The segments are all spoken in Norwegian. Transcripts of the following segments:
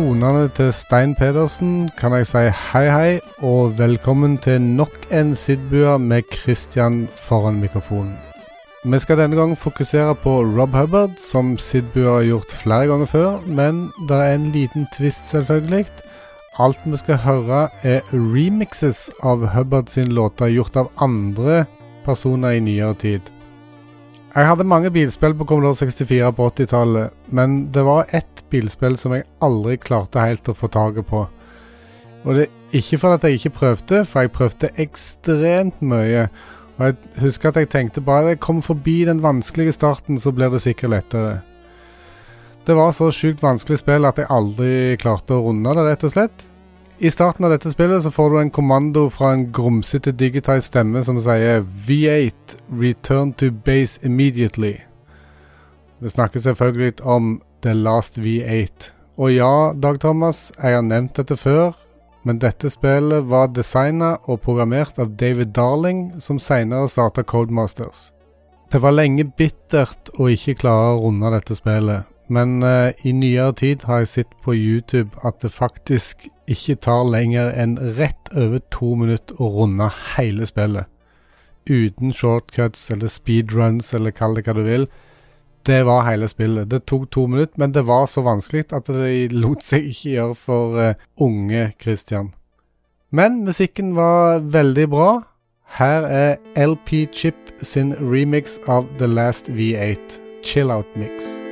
tonene til Stein Pedersen kan jeg si hei, hei, og velkommen til nok en Sidbua med Christian foran mikrofonen. Vi skal denne gangen fokusere på Rob Hubbard, som Sidbua har gjort flere ganger før, men det er en liten twist, selvfølgelig. Alt vi skal høre, er remixes av Hubbard sin låter gjort av andre personer i nyere tid. Jeg hadde mange bilspill på Commodore 64 på 80-tallet, men det var ett bilspill som jeg aldri klarte helt å få taket på. Og det er ikke fordi jeg ikke prøvde, for jeg prøvde ekstremt mye. Og jeg husker at jeg tenkte bare jeg kom forbi den vanskelige starten, så blir det sikkert lettere. Det var så sjukt vanskelig spill at jeg aldri klarte å runde det, rett og slett. I starten av dette spillet så får du en kommando fra en grumsete digital stemme som sier V8, return to base immediately. Det snakkes selvfølgelig om The Last V8. Og ja, Dag Thomas, jeg har nevnt dette før, men dette spillet var designa og programmert av David Darling, som seinere starta Codemasters. Det var lenge bittert å ikke klare å runde dette spillet, men uh, i nyere tid har jeg sett på YouTube at det faktisk ikke tar lenger enn rett over to minutter å runde hele spillet. Uten shortcuts eller speedruns eller kall det hva du vil. Det var hele spillet. Det tok to minutter, men det var så vanskelig at det lot seg ikke gjøre for uh, unge Christian. Men musikken var veldig bra. Her er LP Chip sin remix av The Last V8, Chill Out Mix.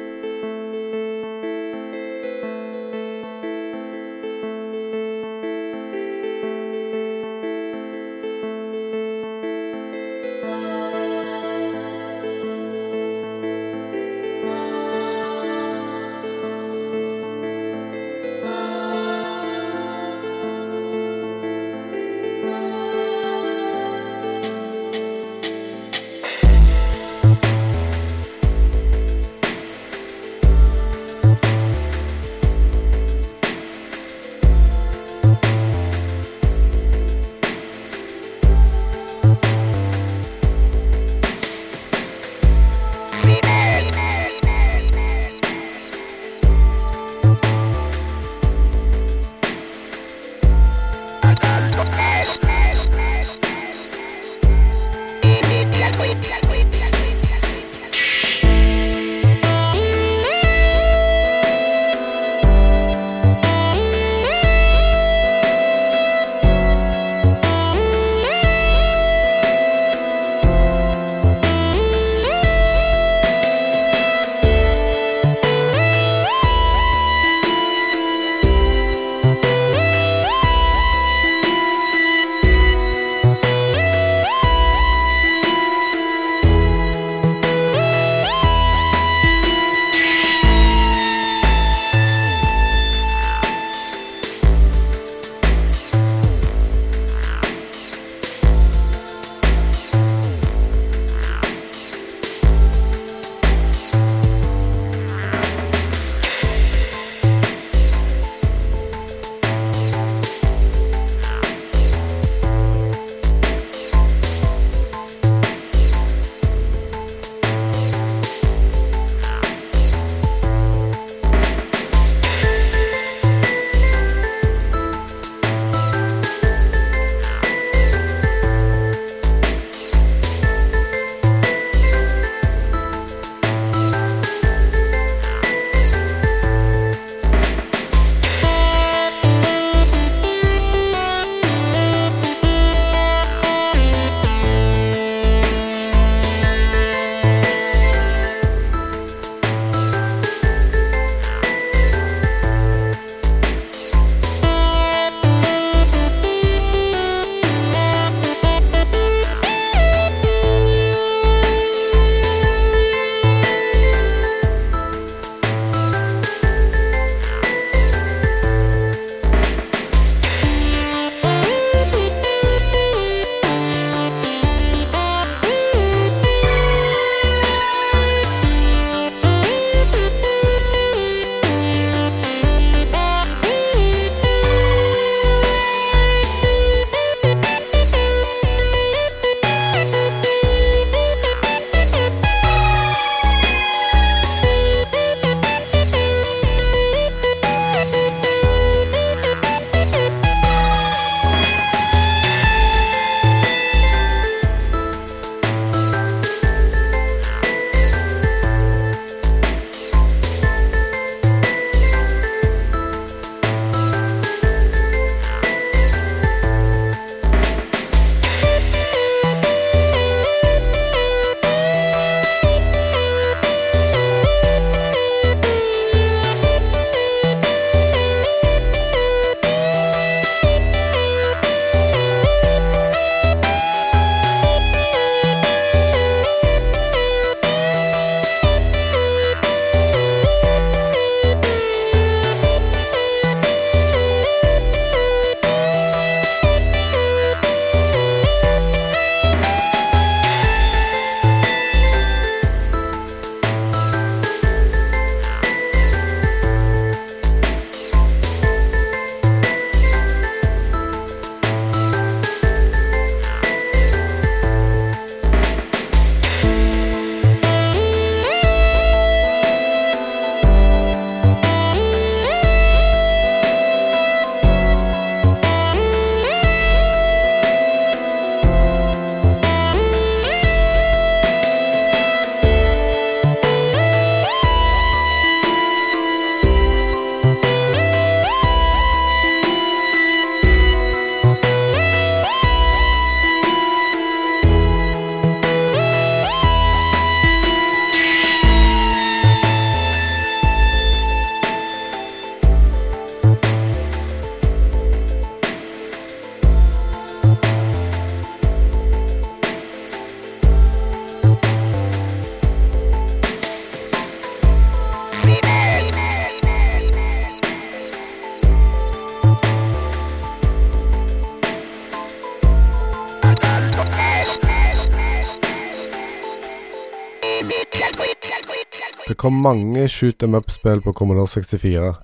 Kom mange shoot em up-spill på Commodore 64.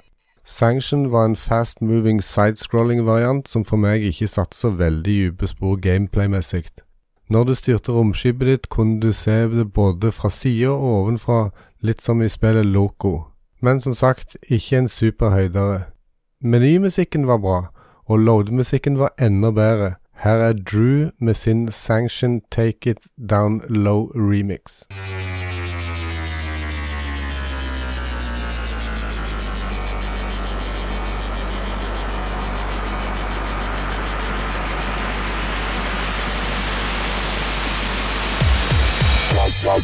Sanction var en fast-moving sidescrolling-variant som for meg ikke satte så veldig dype spor gameplay-messig. Når du styrte romskipet ditt, kunne du se det både fra sida og ovenfra, litt som i spillet Loco. Men som sagt, ikke en super høydere. Menymusikken var bra, og loadmusikken var enda bedre. Her er Drew med sin Sanction Take It Down Low remix. Go!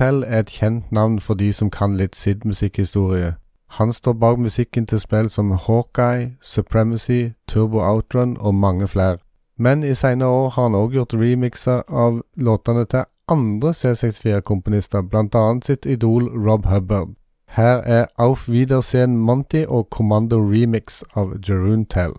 Tell er et kjent navn for de som kan litt Sid-musikkhistorie. Han står bak musikken til spill som Hawkeye, Supremacy, Turbo Outrun og mange flere. Men i senere år har han òg gjort remixer av låtene til andre C64-komponister, blant annet sitt idol Rob Hubbard. Her er Auf Wiedersehen Monty og Kommando Remix av Jeroen Tell.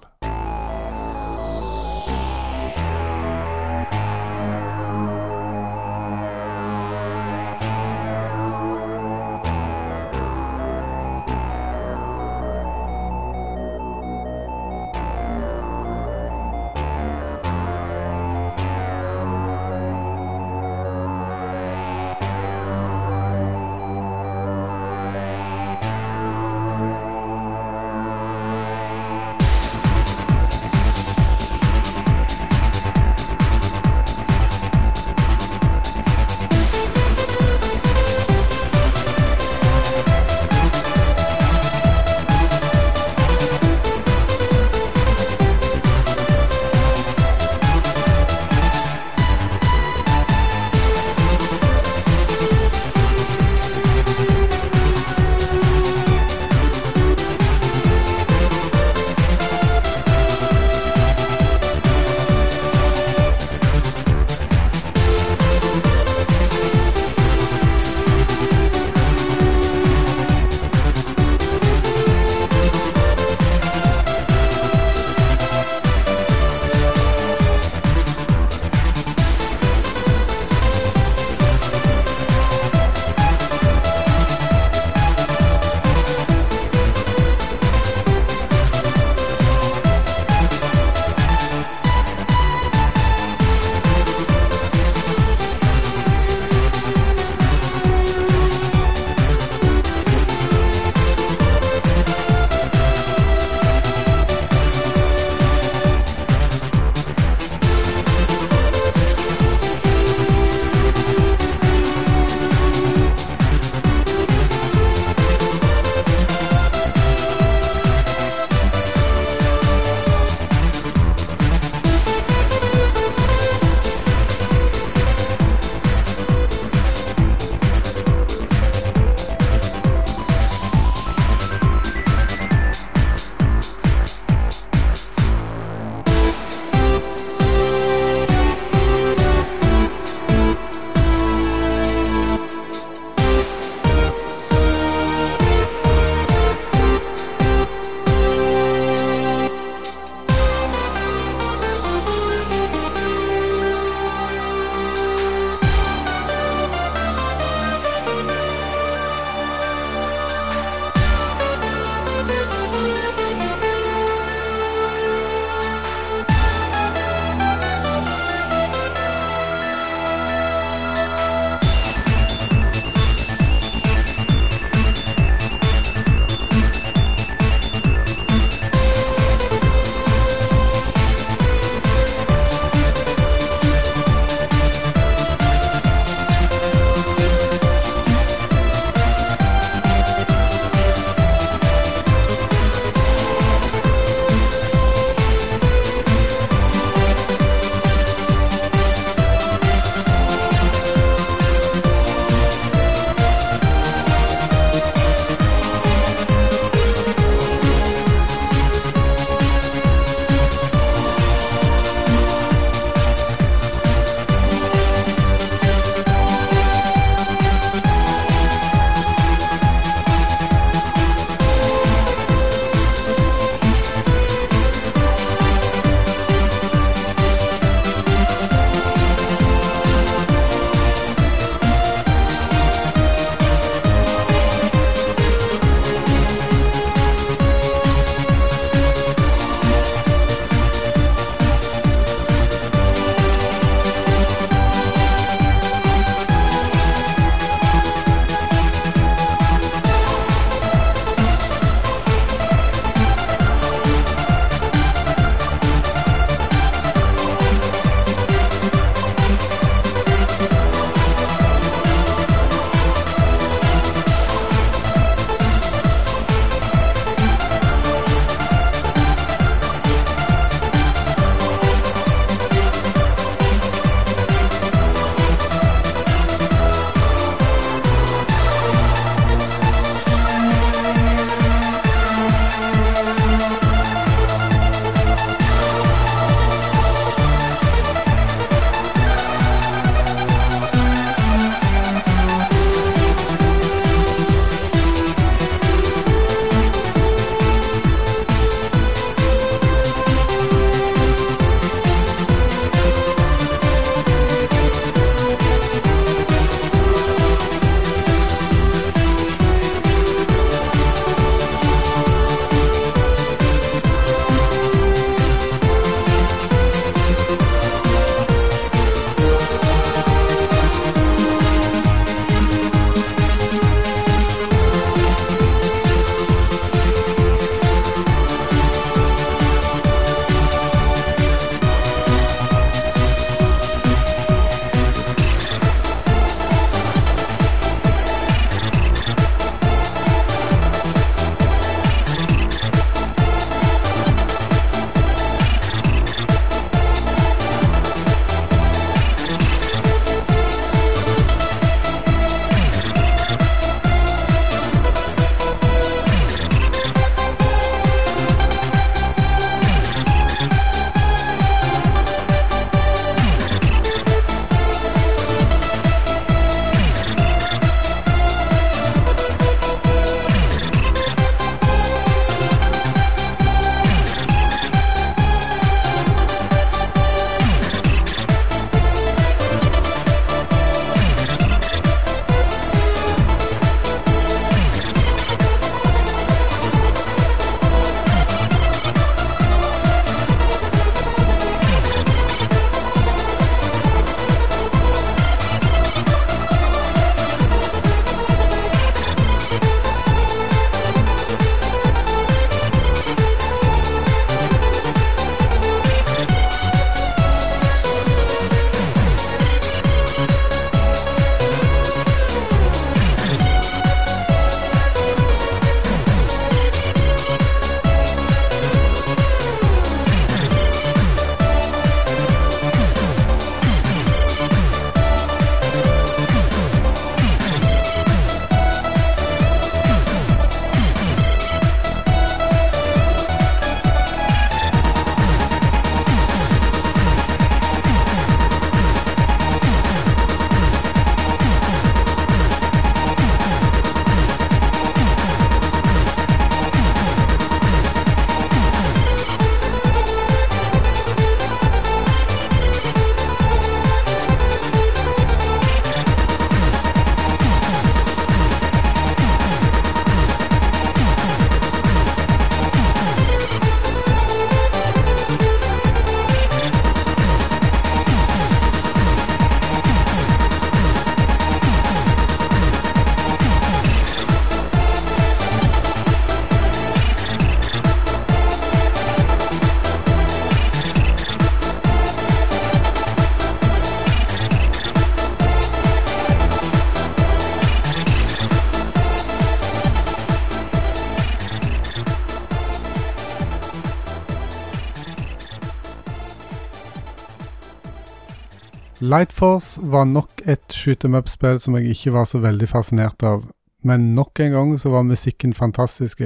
Lightforce var nok et shoot em up-spill som jeg ikke var så veldig fascinert av, men nok en gang så var musikken fantastisk.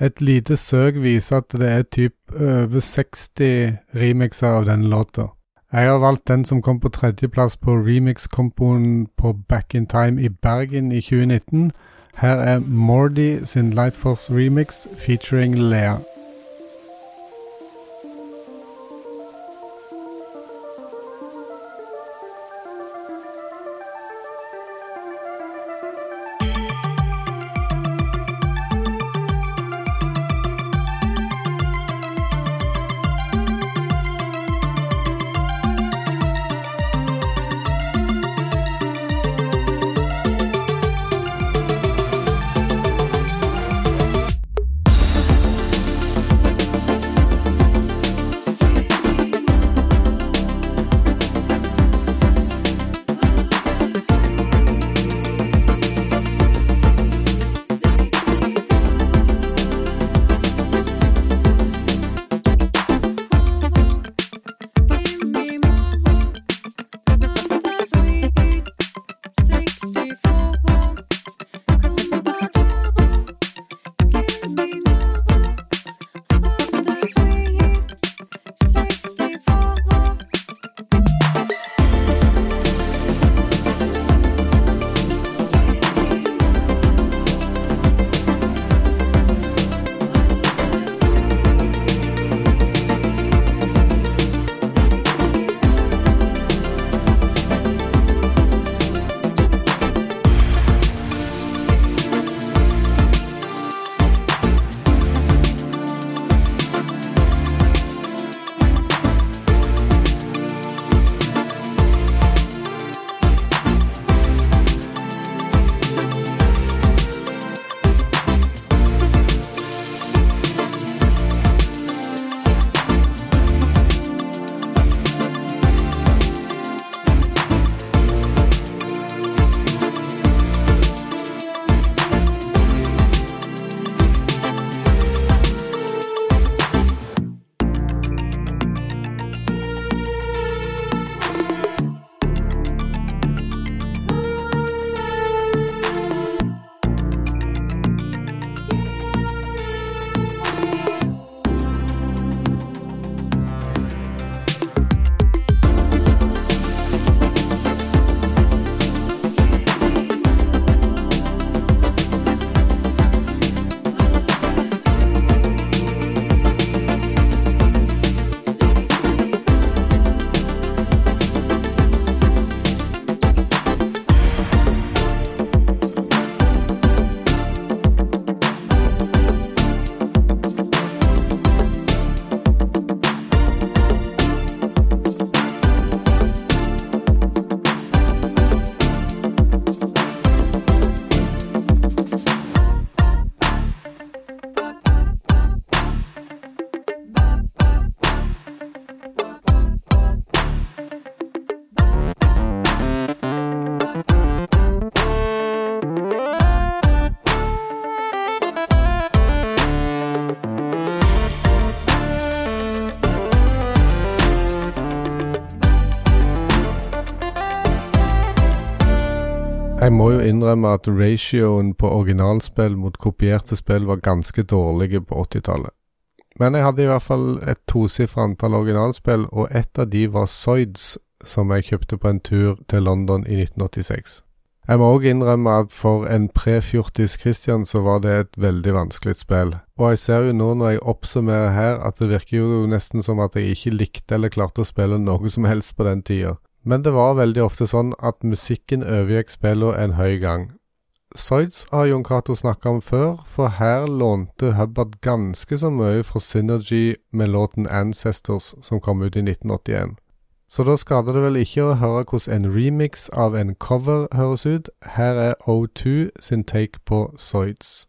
Et lite søk viser at det er typ over 60 remixer av denne låta. Jeg har valgt den som kom på tredjeplass på remix-kompoen på Back in Time i Bergen i 2019. Her er Mordy sin Lightforce remix featuring Lea. Innrømme at ratioen på originalspill mot kopierte spill var ganske dårlige på 80-tallet. Men jeg hadde i hvert fall et tosifra antall originalspill, og ett av de var Soids, som jeg kjøpte på en tur til London i 1986. Jeg må òg innrømme at for en pre-fjortis Christian så var det et veldig vanskelig spill, og jeg ser jo nå når jeg oppsummerer her at det virker jo nesten som at jeg ikke likte eller klarte å spille noe som helst på den tida. Men det var veldig ofte sånn at musikken overgikk spillene en høy gang. Zoids har Jon Cato snakka om før, for her lånte Hubbard ganske så mye fra Synergy med låten 'Ancestors', som kom ut i 1981. Så da skader det vel ikke å høre hvordan en remix av en cover høres ut. Her er O2 sin take på Zoids.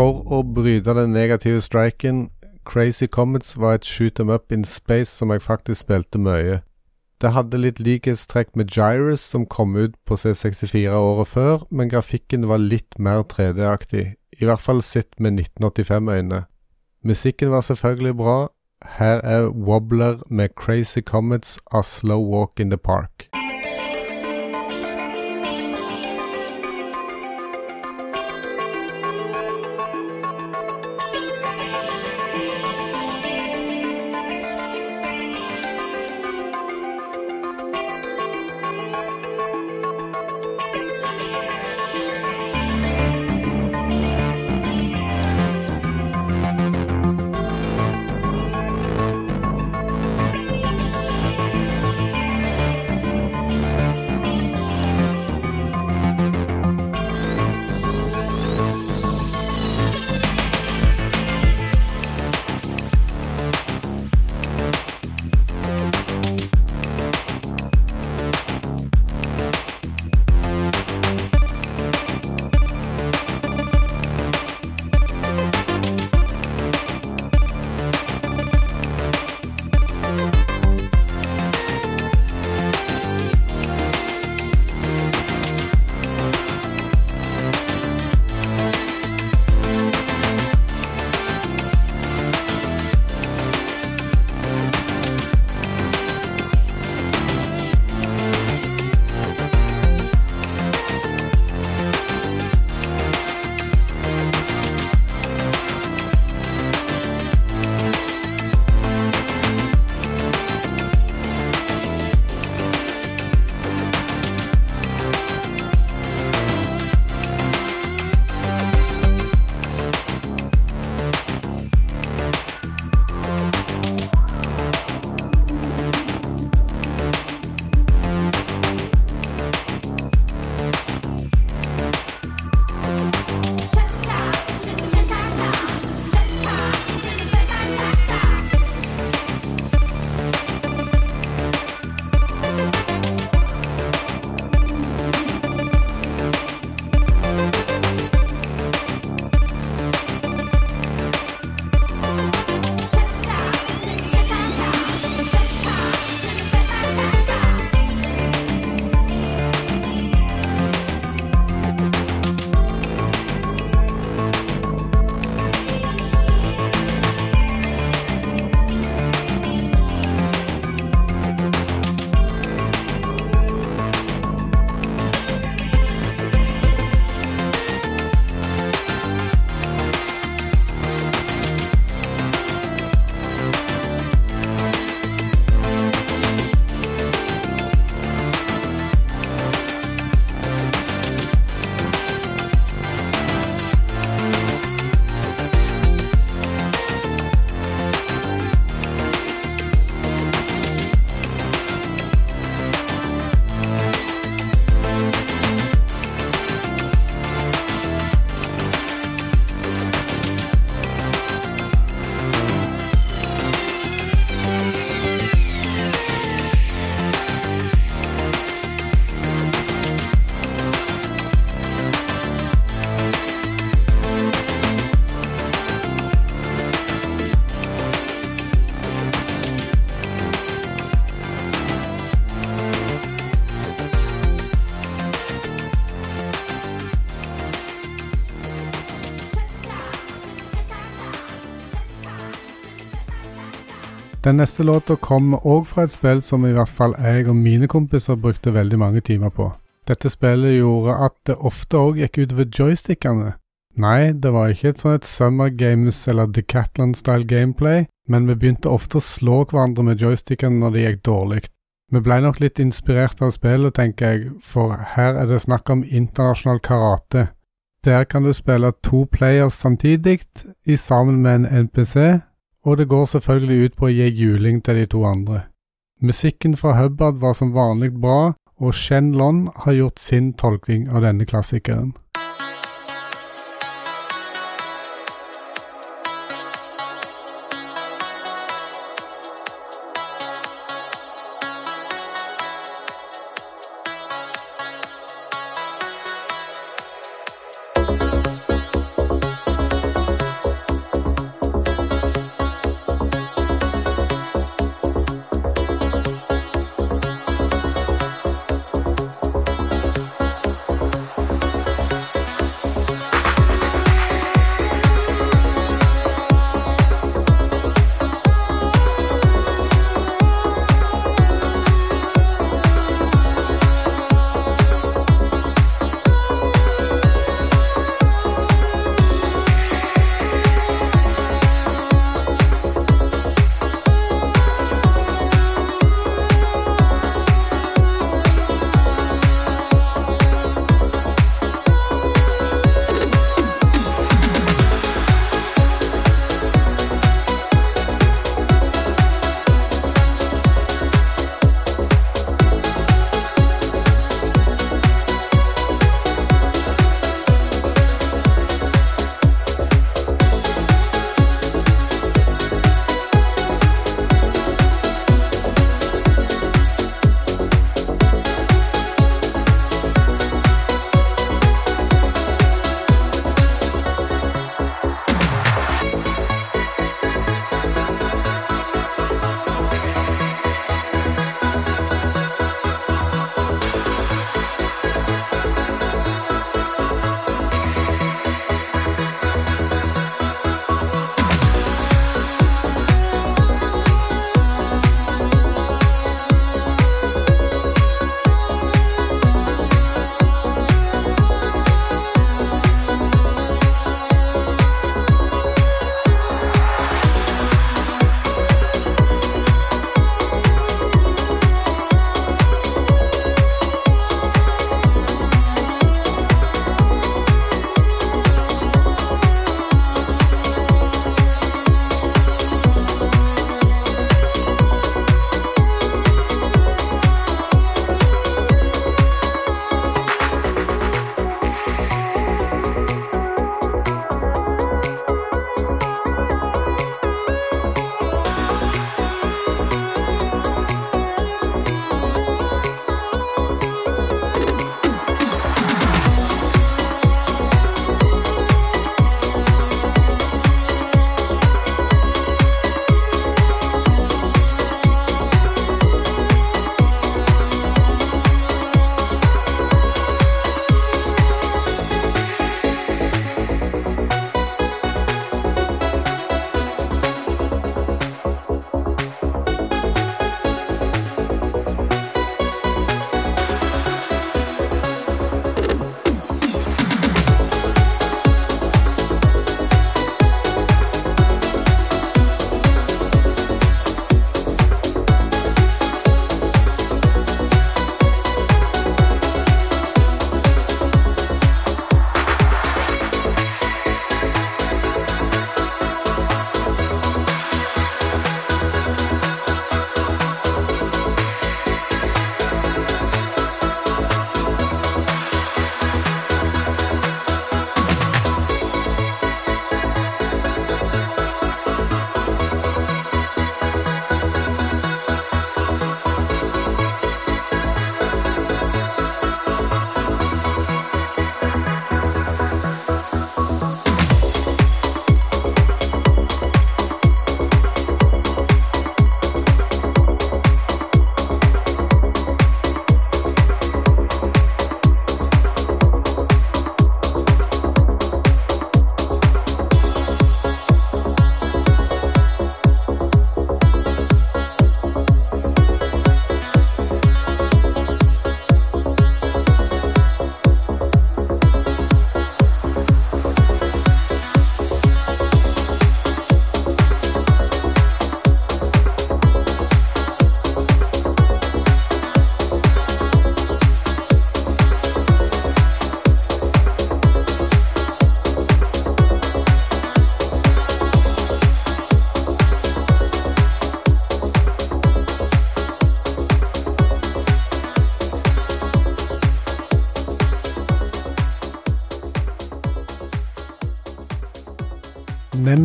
For å bryte den negative striken, Crazy Comets var et shoot them up in space som jeg faktisk spilte mye. Det hadde litt likhetstrekk med Gyrus, som kom ut på C64 året før, men grafikken var litt mer 3D-aktig, i hvert fall sett med 1985-øyne. Musikken var selvfølgelig bra. Her er Wobbler med Crazy Comets A Slow Walk in the Park. Den neste låta kommer òg fra et spill som i hvert fall jeg og mine kompiser brukte veldig mange timer på. Dette spillet gjorde at det ofte òg gikk utover joystickene. Nei, det var ikke et sånt Summer Games eller Decathlon-style gameplay, men vi begynte ofte å slå hverandre med joystickene når det gikk dårlig. Vi blei nok litt inspirert av spillet, tenker jeg, for her er det snakk om internasjonal karate. Der kan du spille to players samtidig, i sammen med en NPC, og det går selvfølgelig ut på å gi juling til de to andre. Musikken fra Hubbard var som vanlig bra, og Shen Lon har gjort sin tolkning av denne klassikeren.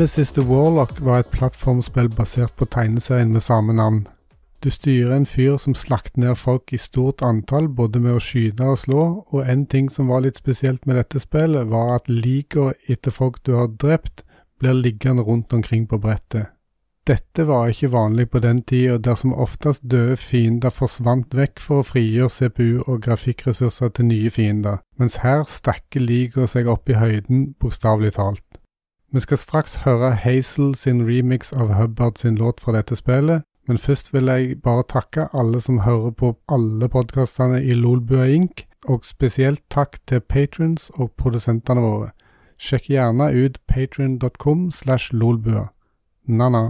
Nemesis the Warlock var et plattformspill basert på tegneserien med samme navn. Du styrer en fyr som slakter ned folk i stort antall, både med å skyte og slå, og en ting som var litt spesielt med dette spillet, var at likene etter folk du har drept, blir liggende rundt omkring på brettet. Dette var ikke vanlig på den tida, der som oftest døde fiender forsvant vekk for å frigjøre CPU og grafikkressurser til nye fiender, mens her stakker liga seg opp i høyden, bokstavelig talt. Vi skal straks høre Hazel sin remix av Hubbard sin låt fra dette spillet, men først vil jeg bare takke alle som hører på alle podkastene i Lolbua Inc., og spesielt takk til patrons og produsentene våre. Sjekk gjerne ut patrion.com slash lolbua. Na-na.